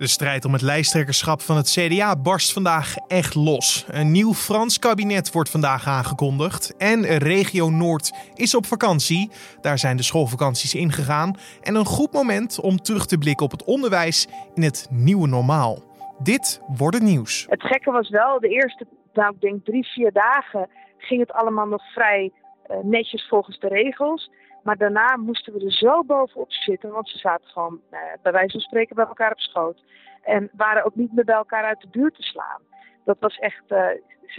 De strijd om het lijsttrekkerschap van het CDA barst vandaag echt los. Een nieuw Frans kabinet wordt vandaag aangekondigd. En regio Noord is op vakantie. Daar zijn de schoolvakanties ingegaan. En een goed moment om terug te blikken op het onderwijs in het nieuwe normaal. Dit wordt het nieuws. Het gekke was wel, de eerste, nou, ik denk drie, vier dagen ging het allemaal nog vrij uh, netjes volgens de regels. Maar daarna moesten we er zo bovenop zitten, want ze zaten gewoon uh, bij wijze van spreken bij elkaar op schoot. En waren ook niet meer bij elkaar uit de buurt te slaan. Dat was echt, uh,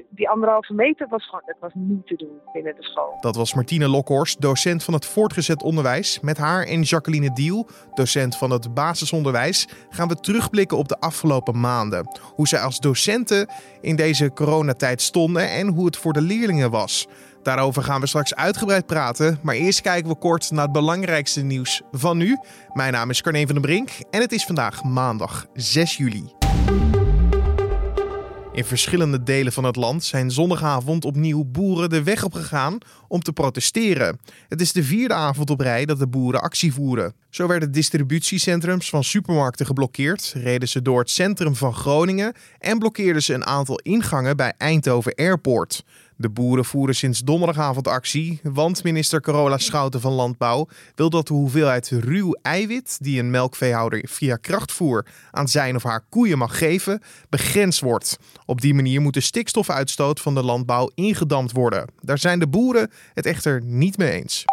die anderhalve meter was gewoon, dat was niet te doen binnen de school. Dat was Martine Lokhorst, docent van het voortgezet onderwijs. Met haar en Jacqueline Diel, docent van het basisonderwijs, gaan we terugblikken op de afgelopen maanden. Hoe zij als docenten in deze coronatijd stonden en hoe het voor de leerlingen was. Daarover gaan we straks uitgebreid praten, maar eerst kijken we kort naar het belangrijkste nieuws van nu. Mijn naam is Carne van den Brink en het is vandaag maandag 6 juli. In verschillende delen van het land zijn zondagavond opnieuw boeren de weg op gegaan om te protesteren. Het is de vierde avond op rij dat de boeren actie voeren. Zo werden distributiecentrums van supermarkten geblokkeerd, reden ze door het centrum van Groningen en blokkeerden ze een aantal ingangen bij Eindhoven Airport. De boeren voeren sinds donderdagavond actie, want minister Carola Schouten van Landbouw wil dat de hoeveelheid ruw eiwit die een melkveehouder via krachtvoer aan zijn of haar koeien mag geven, begrensd wordt. Op die manier moet de stikstofuitstoot van de landbouw ingedamd worden. Daar zijn de boeren het echter niet mee eens.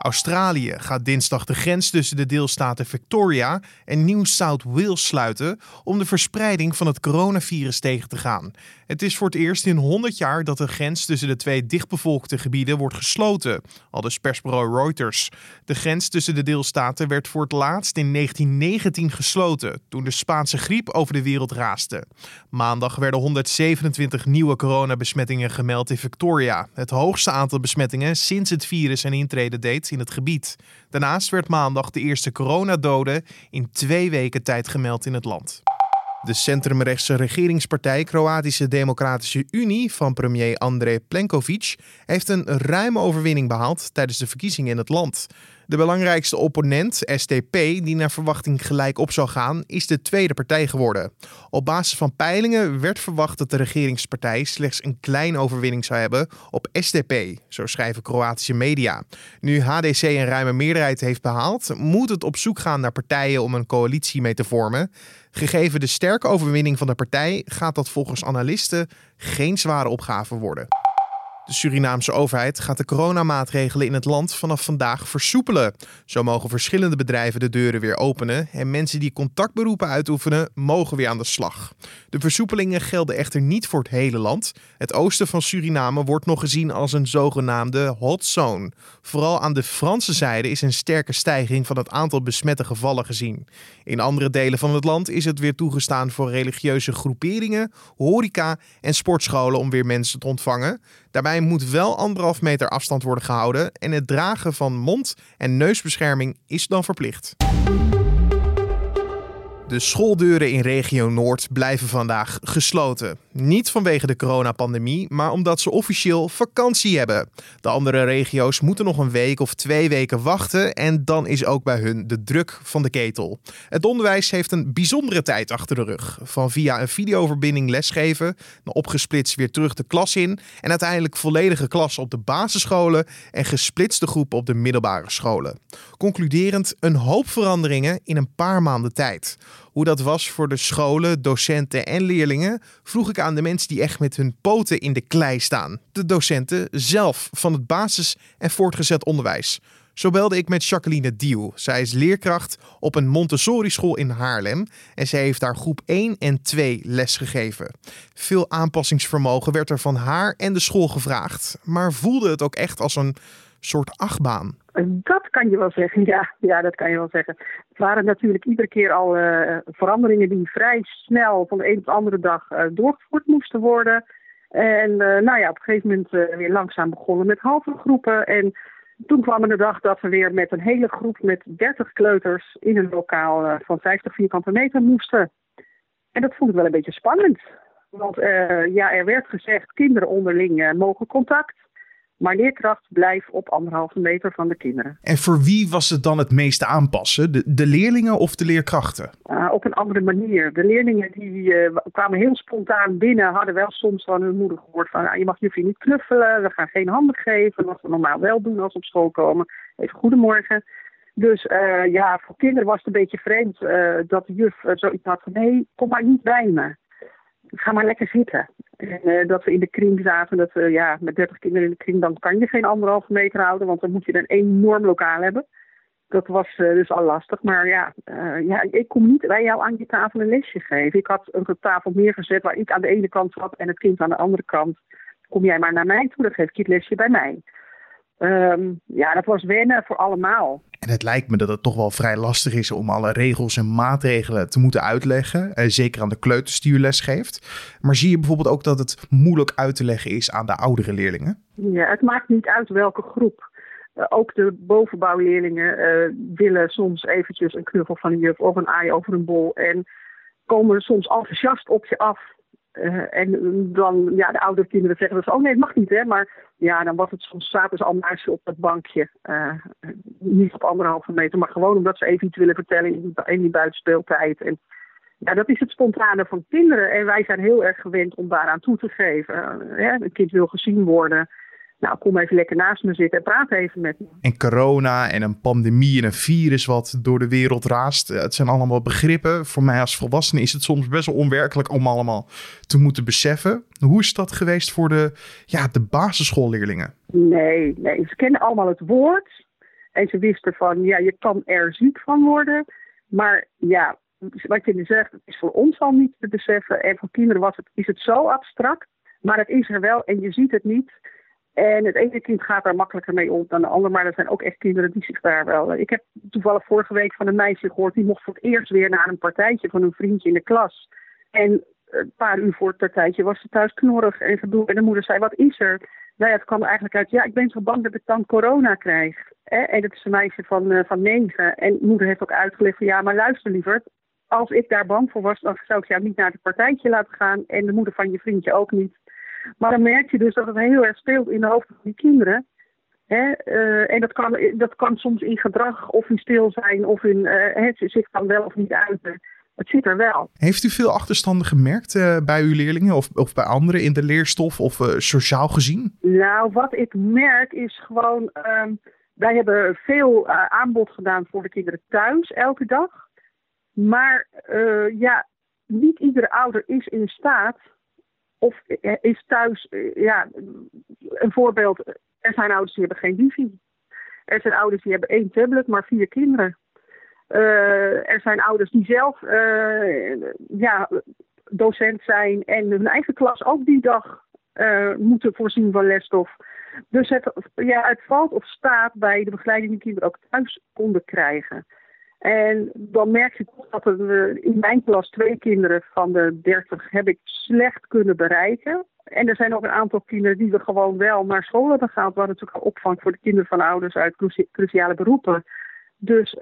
Australië gaat dinsdag de grens tussen de deelstaten Victoria en New South Wales sluiten om de verspreiding van het coronavirus tegen te gaan. Het is voor het eerst in 100 jaar dat de grens tussen de twee dichtbevolkte gebieden wordt gesloten, al dus persbureau Reuters. De grens tussen de deelstaten werd voor het laatst in 1919 gesloten, toen de Spaanse griep over de wereld raasde. Maandag werden 127 nieuwe coronabesmettingen gemeld in Victoria, het hoogste aantal besmettingen sinds het virus zijn intrede deed in het gebied. Daarnaast werd maandag de eerste coronadode in twee weken tijd gemeld in het land. De centrumrechtse regeringspartij Kroatische Democratische Unie van premier Andrej Plenković heeft een ruime overwinning behaald tijdens de verkiezingen in het land. De belangrijkste opponent, STP, die naar verwachting gelijk op zou gaan, is de tweede partij geworden. Op basis van peilingen werd verwacht dat de regeringspartij slechts een kleine overwinning zou hebben op SDP, zo schrijven Kroatische media. Nu HDC een ruime meerderheid heeft behaald, moet het op zoek gaan naar partijen om een coalitie mee te vormen. Gegeven de sterke overwinning van de partij gaat dat volgens analisten geen zware opgave worden. De Surinaamse overheid gaat de coronamaatregelen in het land vanaf vandaag versoepelen. Zo mogen verschillende bedrijven de deuren weer openen en mensen die contactberoepen uitoefenen mogen weer aan de slag. De versoepelingen gelden echter niet voor het hele land. Het oosten van Suriname wordt nog gezien als een zogenaamde hot zone. Vooral aan de Franse zijde is een sterke stijging van het aantal besmette gevallen gezien. In andere delen van het land is het weer toegestaan voor religieuze groeperingen, horeca en sportscholen om weer mensen te ontvangen. Daarbij moet wel anderhalf meter afstand worden gehouden en het dragen van mond- en neusbescherming is dan verplicht. De schooldeuren in regio Noord blijven vandaag gesloten. Niet vanwege de coronapandemie, maar omdat ze officieel vakantie hebben. De andere regio's moeten nog een week of twee weken wachten en dan is ook bij hun de druk van de ketel. Het onderwijs heeft een bijzondere tijd achter de rug. Van via een videoverbinding lesgeven, naar opgesplitst weer terug de klas in en uiteindelijk volledige klas op de basisscholen en gesplitste groepen op de middelbare scholen. Concluderend een hoop veranderingen in een paar maanden tijd. Hoe dat was voor de scholen, docenten en leerlingen, vroeg ik aan de mensen die echt met hun poten in de klei staan. De docenten zelf van het basis- en voortgezet onderwijs. Zo belde ik met Jacqueline Diel. Zij is leerkracht op een Montessori-school in Haarlem en zij heeft daar groep 1 en 2 les gegeven. Veel aanpassingsvermogen werd er van haar en de school gevraagd, maar voelde het ook echt als een soort achtbaan. Dat kan je wel zeggen, ja, ja dat kan je wel zeggen. Het waren natuurlijk iedere keer al uh, veranderingen die vrij snel van de een op de andere dag uh, doorgevoerd moesten worden. En uh, nou ja, op een gegeven moment weer langzaam begonnen met halve groepen. En toen kwam er de dag dat we weer met een hele groep met 30 kleuters in een lokaal van 50 vierkante meter moesten. En dat vond ik wel een beetje spannend. Want ja, er werd gezegd, kinderen onderling mogen contact. Maar leerkracht blijf op anderhalve meter van de kinderen. En voor wie was het dan het meeste aanpassen? De, de leerlingen of de leerkrachten? Uh, op een andere manier. De leerlingen die uh, kwamen heel spontaan binnen, hadden wel soms van hun moeder gehoord van... Nou, je mag je niet knuffelen, we gaan geen handen geven, wat we normaal wel doen als we op school komen. Even goedemorgen. Dus uh, ja, voor kinderen was het een beetje vreemd dat de juf zoiets had van... nee, kom maar niet bij me ga maar lekker zitten. En uh, dat we in de kring zaten, dat we ja, met 30 kinderen in de kring, dan kan je geen anderhalve meter houden, want dan moet je een enorm lokaal hebben. Dat was uh, dus al lastig. Maar ja, uh, ja, ik kom niet bij jou aan je tafel een lesje geven. Ik had een tafel neergezet waar ik aan de ene kant zat en het kind aan de andere kant. Kom jij maar naar mij toe, dan geef ik je het lesje bij mij. Um, ja, dat was wennen voor allemaal. En het lijkt me dat het toch wel vrij lastig is om alle regels en maatregelen te moeten uitleggen. Eh, zeker aan de kleuters die u les geeft. Maar zie je bijvoorbeeld ook dat het moeilijk uit te leggen is aan de oudere leerlingen? Ja, het maakt niet uit welke groep. Uh, ook de bovenbouwleerlingen uh, willen soms eventjes een knuffel van een juf of een aai over een bol. En komen soms enthousiast op je af. En dan, ja, de oudere kinderen zeggen dus, oh nee, het mag niet, hè. Maar ja, dan was het soms ze al muisje op dat bankje. Uh, niet op anderhalve meter, maar gewoon omdat ze even iets willen vertellen in die, in die buitenspeeltijd. En ja, dat is het spontane van kinderen. En wij zijn heel erg gewend om daaraan toe te geven. Uh, een kind wil gezien worden. Nou, kom even lekker naast me zitten en praat even met me. En corona en een pandemie en een virus wat door de wereld raast. Het zijn allemaal begrippen. Voor mij als volwassene is het soms best wel onwerkelijk om allemaal te moeten beseffen. Hoe is dat geweest voor de, ja, de basisschoolleerlingen? Nee, nee, ze kennen allemaal het woord. En ze wisten van, ja, je kan er ziek van worden. Maar ja, wat je nu zegt, is voor ons al niet te beseffen. En voor kinderen was het, is het zo abstract. Maar het is er wel en je ziet het niet. En het ene kind gaat daar makkelijker mee om dan de ander. Maar er zijn ook echt kinderen die zich daar wel. Ik heb toevallig vorige week van een meisje gehoord. die mocht voor het eerst weer naar een partijtje van een vriendje in de klas. En een paar uur voor het partijtje was ze thuis knorrig en gedoe. En de moeder zei: Wat is er? Nou ja, het kwam eigenlijk uit: Ja, ik ben zo bang dat ik dan corona krijg. En dat is een meisje van, uh, van negen. En moeder heeft ook uitgelegd: van, Ja, maar luister liever. Als ik daar bang voor was, dan zou ik jou niet naar het partijtje laten gaan. En de moeder van je vriendje ook niet. Maar dan merk je dus dat het heel erg speelt in de hoofden van die kinderen. Hè? Uh, en dat kan, dat kan soms in gedrag of in stil zijn of in uh, het zich dan wel of niet uiten. Het zit er wel. Heeft u veel achterstanden gemerkt uh, bij uw leerlingen of, of bij anderen in de leerstof of sociaal gezien? Nou, wat ik merk is gewoon, um, wij hebben veel aanbod gedaan voor de kinderen thuis elke dag. Maar ja, niet iedere ouder is in staat of is thuis, ja, een voorbeeld. Er zijn ouders die hebben geen wifi. Er zijn ouders die hebben één tablet, maar vier kinderen. Uh, er zijn ouders die zelf uh, ja, docent zijn en hun eigen klas ook die dag uh, moeten voorzien van lesstof. Dus het, ja, het valt of staat bij de begeleiding die kinderen ook thuis konden krijgen. En dan merk je toch dat er in mijn klas twee kinderen van de dertig heb ik slecht kunnen bereiken. En er zijn ook een aantal kinderen die we gewoon wel naar school hebben gehaald. Hadden natuurlijk opvang voor de kinderen van ouders uit cruciale beroepen. Dus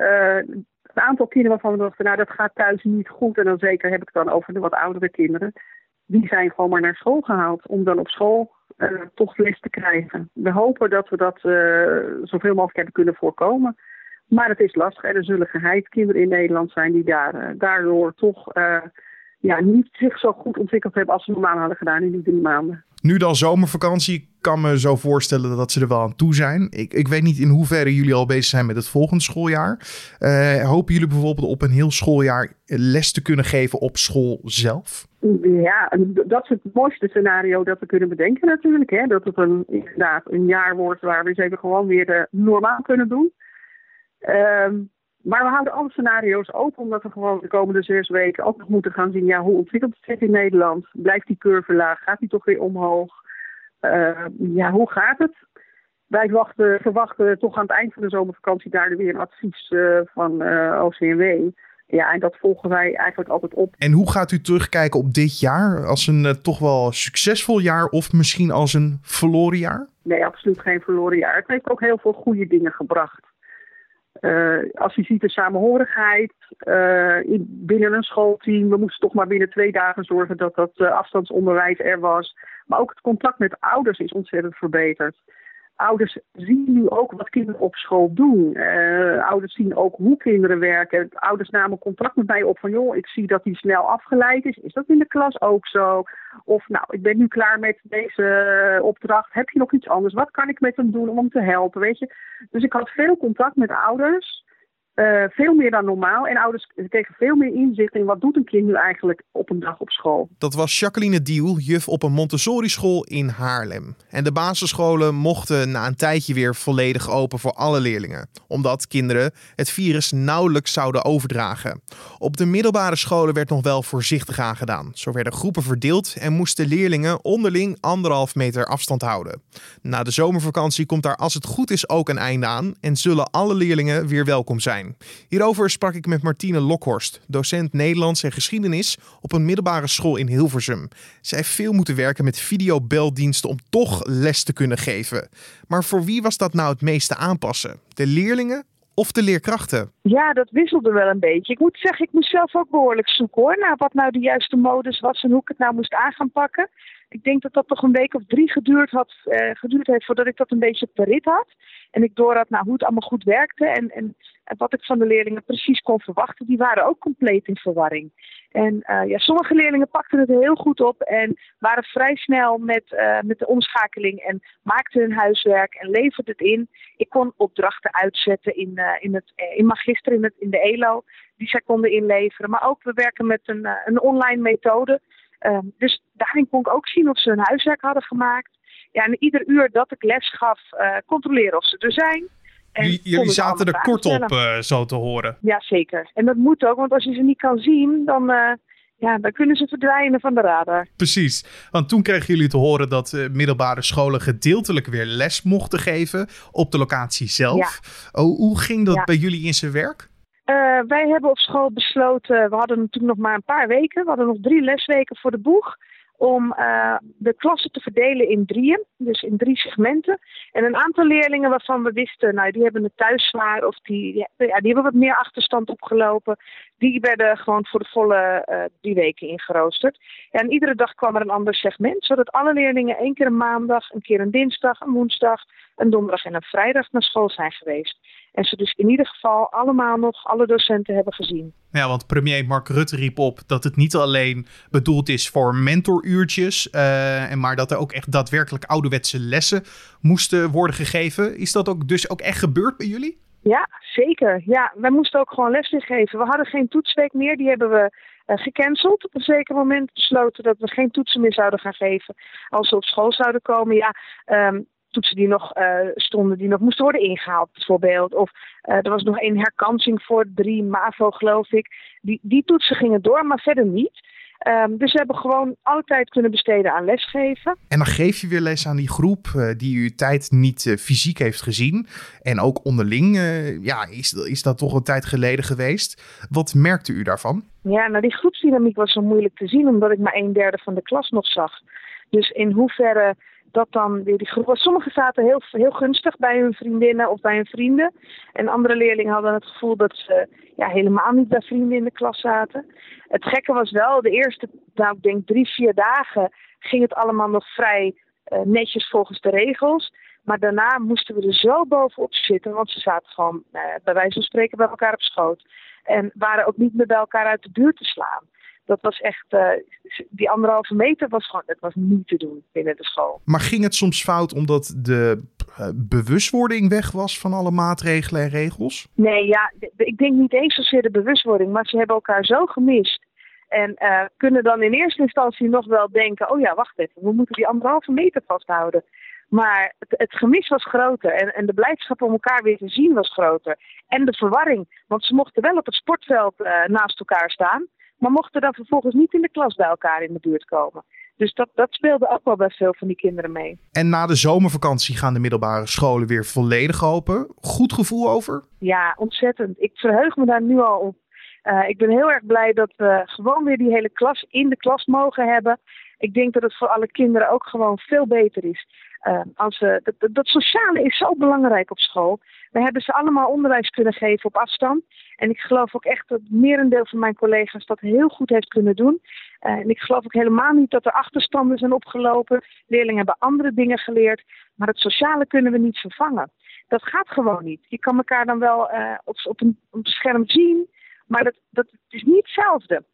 een aantal kinderen waarvan we dachten, nou dat gaat thuis niet goed. En dan zeker heb ik het dan over de wat oudere kinderen. Die zijn gewoon maar naar school gehaald om dan op school uh, toch les te krijgen. We hopen dat we dat uh, zoveel mogelijk hebben kunnen voorkomen. Maar het is lastig. Er zullen geheid kinderen in Nederland zijn die daar, uh, daardoor toch ja, niet zich zo goed ontwikkeld hebben als ze normaal hadden gedaan in die drie maanden. Nu dan zomervakantie, ik kan me zo voorstellen dat ze er wel aan toe zijn. Ik, ik weet niet in hoeverre jullie al bezig zijn met het volgende schooljaar. Uh, hopen jullie bijvoorbeeld op een heel schooljaar les te kunnen geven op school zelf? Ja, dat is het mooiste scenario dat we kunnen bedenken natuurlijk. Hè? Dat het een, inderdaad een jaar wordt waar we eens even gewoon weer normaal kunnen doen. Um, maar we houden alle scenario's open, omdat we gewoon de komende zes weken ook nog moeten gaan zien, ja, hoe ontwikkelt het zich in Nederland? Blijft die curve laag? Gaat die toch weer omhoog? Uh, ja, hoe gaat het? Wij wachten, verwachten toch aan het eind van de zomervakantie daar weer een advies uh, van uh, eh, OCMW. Ja, en dat volgen wij eigenlijk altijd op. En hoe gaat u terugkijken op dit jaar? Als een uh, toch wel succesvol jaar of misschien als een verloren jaar? Nee, absoluut geen verloren jaar. Het heeft ook heel veel goede dingen gebracht. Uh, als je ziet de samenhorigheid uh, in, binnen een schoolteam. We moesten toch maar binnen twee dagen zorgen dat dat uh, afstandsonderwijs er was. Maar ook het contact met ouders is ontzettend verbeterd. Ouders zien nu ook wat kinderen op school doen. Uh, ouders zien ook hoe kinderen werken. Ouders namen contact met mij op van joh, ik zie dat hij snel afgeleid is. Is dat in de klas ook zo? Of nou, ik ben nu klaar met deze opdracht. Heb je nog iets anders? Wat kan ik met hem doen om hem te helpen? Weet je? Dus ik had veel contact met ouders. Uh, veel meer dan normaal. En ouders kregen veel meer inzicht in wat doet een kind nu eigenlijk op een dag op school. Dat was Jacqueline Diel, juf op een Montessori-school in Haarlem. En de basisscholen mochten na een tijdje weer volledig open voor alle leerlingen. Omdat kinderen het virus nauwelijks zouden overdragen. Op de middelbare scholen werd nog wel voorzichtig aangedaan. Zo werden groepen verdeeld en moesten leerlingen onderling anderhalf meter afstand houden. Na de zomervakantie komt daar als het goed is ook een einde aan. En zullen alle leerlingen weer welkom zijn. Hierover sprak ik met Martine Lokhorst, docent Nederlands en geschiedenis op een middelbare school in Hilversum. Zij heeft veel moeten werken met videobeldiensten om toch les te kunnen geven. Maar voor wie was dat nou het meeste aanpassen? De leerlingen of de leerkrachten? Ja, dat wisselde wel een beetje. Ik moet zeggen, ik moest zelf ook behoorlijk zoeken hoor, naar wat nou de juiste modus was en hoe ik het nou moest aan gaan pakken. Ik denk dat dat toch een week of drie geduurd, had, uh, geduurd heeft voordat ik dat een beetje per rit had. En ik door had nou, hoe het allemaal goed werkte en, en, en, wat ik van de leerlingen precies kon verwachten. Die waren ook compleet in verwarring. En uh, ja, sommige leerlingen pakten het heel goed op en waren vrij snel met, uh, met de omschakeling en maakten hun huiswerk en leverden het in. Ik kon opdrachten uitzetten in, uh, in, het, in Magister, in, het, in de ELO, die zij konden inleveren. Maar ook we werken met een, een online methode. Uh, dus daarin kon ik ook zien of ze hun huiswerk hadden gemaakt. Ja, en ieder uur dat ik les gaf, uh, controleren of ze er zijn. En jullie zaten er kort op, uh, zo te horen. Ja, zeker. En dat moet ook, want als je ze niet kan zien, dan, uh, ja, dan kunnen ze verdwijnen van de radar. Precies, want toen kregen jullie te horen dat uh, middelbare scholen gedeeltelijk weer les mochten geven op de locatie zelf. Ja. Oh, hoe ging dat ja. bij jullie in zijn werk? Uh, wij hebben op school besloten, we hadden natuurlijk nog maar een paar weken, we hadden nog drie lesweken voor de boeg, om uh, de klassen te verdelen in drieën, dus in drie segmenten. En een aantal leerlingen waarvan we wisten, nou die hebben het thuis zwaar of die, ja, die hebben wat meer achterstand opgelopen, die werden gewoon voor de volle uh, drie weken ingeroosterd. En iedere dag kwam er een ander segment, zodat alle leerlingen één keer een maandag, een keer een dinsdag, een woensdag, een donderdag en een vrijdag naar school zijn geweest. En ze dus in ieder geval allemaal nog alle docenten hebben gezien. Ja, want premier Mark Rutte riep op dat het niet alleen bedoeld is voor mentoruurtjes, uh, maar dat er ook echt daadwerkelijk ouderwetse lessen moesten worden gegeven. Is dat ook dus ook echt gebeurd bij jullie? Ja, zeker. Ja, wij moesten ook gewoon les geven. We hadden geen toetsweek meer, die hebben we uh, gecanceld. Op een zeker moment besloten dat we geen toetsen meer zouden gaan geven als ze op school zouden komen. Ja, um, toetsen die nog uh, stonden, die nog moesten worden ingehaald, bijvoorbeeld. Of uh, er was nog één herkansing voor drie MAVO, geloof ik. Die, die toetsen gingen door, maar verder niet. Um, dus we hebben gewoon alle tijd kunnen besteden aan lesgeven. En dan geef je weer les aan die groep uh, die u tijd niet uh, fysiek heeft gezien. En ook onderling, uh, ja, is, is dat toch een tijd geleden geweest. Wat merkte u daarvan? Ja, nou die groepsdynamiek was zo moeilijk te zien, omdat ik maar een derde van de klas nog zag. Dus in hoeverre dat dan weer die groep was. Sommigen zaten heel, heel gunstig bij hun vriendinnen of bij hun vrienden. En andere leerlingen hadden het gevoel dat ze ja, helemaal niet bij vrienden in de klas zaten. Het gekke was wel, de eerste, nou ik denk drie, vier dagen ging het allemaal nog vrij uh, netjes volgens de regels. Maar daarna moesten we er zo bovenop zitten, want ze zaten gewoon uh, bij wijze van spreken bij elkaar op schoot. En waren ook niet meer bij elkaar uit de buurt te slaan dat was echt, uh, die anderhalve meter was gewoon, het was niet te doen binnen de school. Maar ging het soms fout omdat de uh, bewustwording weg was van alle maatregelen en regels? Nee, ja, ik denk niet eens zozeer de bewustwording, maar ze hebben elkaar zo gemist. En uh, kunnen dan in eerste instantie nog wel denken, oh ja, wacht even, we moeten die anderhalve meter vasthouden. Maar het, het, gemis was groter en, en, de blijdschap om elkaar weer te zien was groter. En de verwarring, want ze mochten wel op het sportveld naast elkaar staan maar mochten dan vervolgens niet in de klas bij elkaar in de buurt komen. Dus dat, dat speelde ook wel bij veel van die kinderen mee. En na de zomervakantie gaan de middelbare scholen weer volledig open. Goed gevoel over? Ja, ontzettend. Ik verheug me daar nu al op. Uh, ik ben heel erg blij dat we gewoon weer die hele klas in de klas mogen hebben. Ik denk dat het voor alle kinderen ook gewoon veel beter is. Uh, als we, dat, dat, sociale is zo belangrijk op school. We hebben ze allemaal onderwijs kunnen geven op afstand. En ik geloof ook echt dat merendeel van mijn collega's dat heel goed heeft kunnen doen. en ik geloof ook helemaal niet dat er achterstanden zijn opgelopen. Leerlingen hebben andere dingen geleerd. Maar het sociale kunnen we niet vervangen. Dat gaat gewoon niet. Je kan elkaar dan wel op, op, een, op een scherm zien. Maar dat, dat is niet hetzelfde.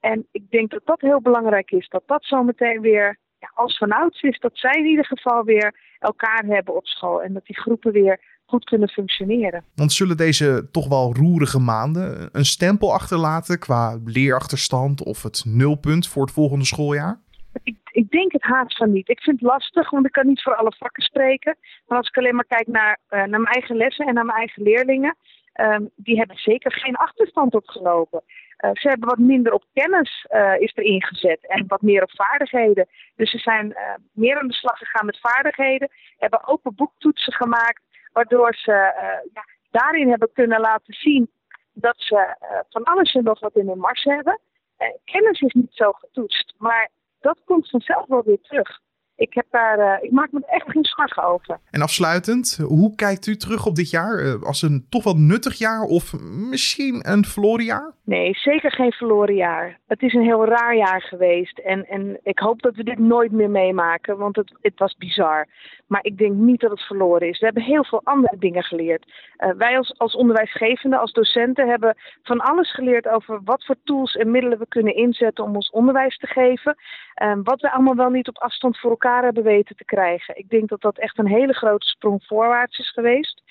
En ik denk dat dat heel belangrijk is. Dat dat zometeen weer ja, als vanouds is. Dat zij in ieder geval weer elkaar hebben op school. En dat die groepen weer goed kunnen functioneren. Want zullen deze toch wel roerige maanden een stempel achterlaten qua leerachterstand of het nulpunt voor het volgende schooljaar? Ik, ik, denk het haast van niet. Ik vind het lastig, want ik kan niet voor alle vakken spreken. Maar als ik alleen maar kijk naar, uh, naar mijn eigen lessen en naar mijn eigen leerlingen, um, die hebben zeker geen achterstand opgelopen. Uh, ze hebben wat minder op kennis uh, is er ingezet en wat meer op vaardigheden. Dus ze zijn uh, meer aan de slag gegaan met vaardigheden, hebben open boektoetsen gemaakt, waardoor ze ja, daarin hebben kunnen laten zien dat ze van alles en nog wat in hun mars hebben. kennis is niet zo getoetst, maar dat komt vanzelf wel weer terug ik, heb daar, uh, ik maak me echt geen zorgen over. En afsluitend, hoe kijkt u terug op dit jaar? Uh, als een toch wel nuttig jaar of misschien een verloren jaar? Nee, zeker geen verloren jaar. Het is een heel raar jaar geweest. En, en ik hoop dat we dit nooit meer meemaken, want het, het was bizar. Maar ik denk niet dat het verloren is. We hebben heel veel andere dingen geleerd. Uh, wij als, als onderwijsgevenden, als docenten, hebben van alles geleerd over wat voor tools en middelen we kunnen inzetten om ons onderwijs te geven. wat we allemaal wel niet op afstand voor elkaar elkaar weten te krijgen. Ik denk dat dat echt een hele grote sprong voorwaarts is geweest.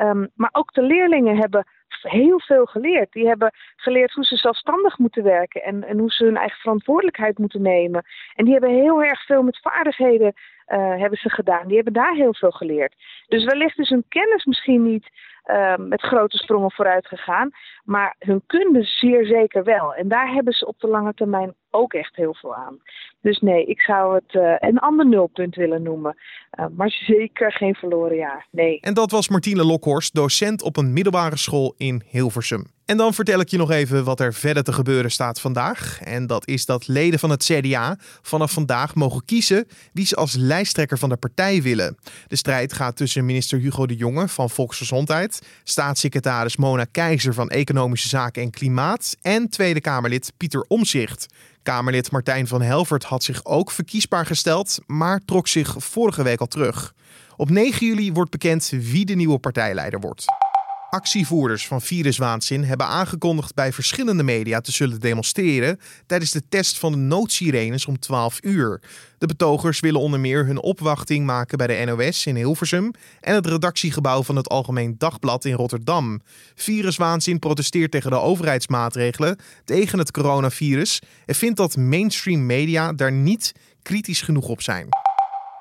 Um, maar ook de leerlingen hebben heel veel geleerd. Die hebben geleerd hoe ze zelfstandig moeten werken en, en hoe ze hun eigen verantwoordelijkheid moeten nemen. En die hebben heel erg veel met vaardigheden uh, hebben ze gedaan. Die hebben daar heel veel geleerd. Dus wellicht is hun kennis misschien niet uh, met grote sprongen vooruit gegaan, maar hun kunde zeer zeker wel. En daar hebben ze op de lange termijn ook echt heel veel aan. Dus nee, ik zou het uh, een ander nulpunt willen noemen. Uh, maar zeker geen verloren jaar. Nee. En dat was Martine Lokhorst, docent op een middelbare school in Hilversum. En dan vertel ik je nog even wat er verder te gebeuren staat vandaag. En dat is dat leden van het CDA vanaf vandaag mogen kiezen wie ze als lijsttrekker van de partij willen. De strijd gaat tussen minister Hugo de Jonge van Volksgezondheid, staatssecretaris Mona Keizer van Economische Zaken en Klimaat en Tweede Kamerlid Pieter Omzicht. Kamerlid Martijn van Helvert had zich ook verkiesbaar gesteld, maar trok zich vorige week al terug. Op 9 juli wordt bekend wie de nieuwe partijleider wordt. Actievoerders van Viruswaanzin hebben aangekondigd bij verschillende media te zullen demonstreren tijdens de test van de noodsirenes om 12 uur. De betogers willen onder meer hun opwachting maken bij de NOS in Hilversum en het redactiegebouw van het Algemeen Dagblad in Rotterdam. Viruswaanzin protesteert tegen de overheidsmaatregelen tegen het coronavirus en vindt dat mainstream media daar niet kritisch genoeg op zijn.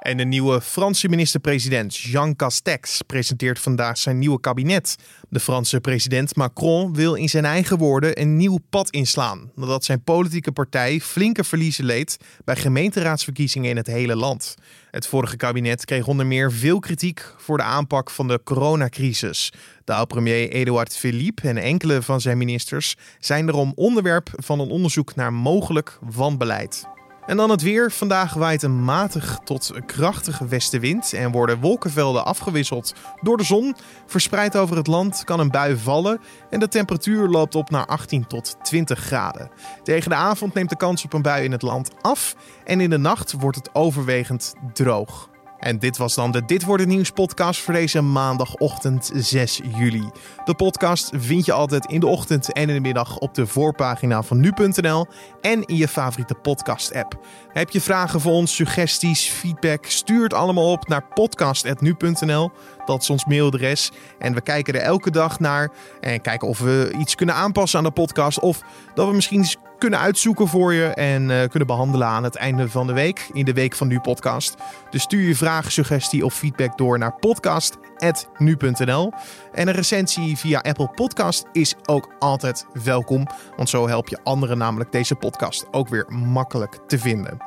En de nieuwe Franse minister-president Jean Castex presenteert vandaag zijn nieuwe kabinet. De Franse president Macron wil in zijn eigen woorden een nieuw pad inslaan, nadat zijn politieke partij flinke verliezen leed bij gemeenteraadsverkiezingen in het hele land. Het vorige kabinet kreeg onder meer veel kritiek voor de aanpak van de coronacrisis. De oud-premier Edouard Philippe en enkele van zijn ministers zijn daarom onderwerp van een onderzoek naar mogelijk wanbeleid. En dan het weer. Vandaag waait een matig tot krachtige westenwind en worden wolkenvelden afgewisseld door de zon. Verspreid over het land kan een bui vallen en de temperatuur loopt op naar 18 tot 20 graden. Tegen de avond neemt de kans op een bui in het land af en in de nacht wordt het overwegend droog. En dit was dan de Dit wordt nieuws podcast voor deze maandagochtend 6 juli. De podcast vind je altijd in de ochtend en in de middag op de voorpagina van nu.nl en in je favoriete podcast app. Heb je vragen voor ons, suggesties, feedback? Stuur het allemaal op naar podcast.nu.nl. Dat is ons mailadres. En we kijken er elke dag naar en kijken of we iets kunnen aanpassen aan de podcast of dat we misschien kunnen uitzoeken voor je en uh, kunnen behandelen aan het einde van de week, in de Week van Nu podcast. Dus stuur je vraag, suggestie of feedback door naar podcast.nu.nl. En een recensie via Apple Podcast is ook altijd welkom, want zo help je anderen namelijk deze podcast ook weer makkelijk te vinden.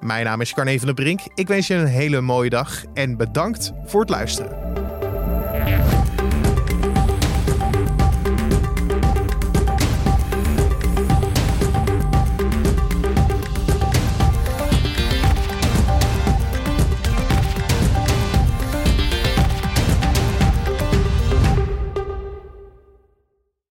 Mijn naam is Carne van der Brink. Ik wens je een hele mooie dag en bedankt voor het luisteren.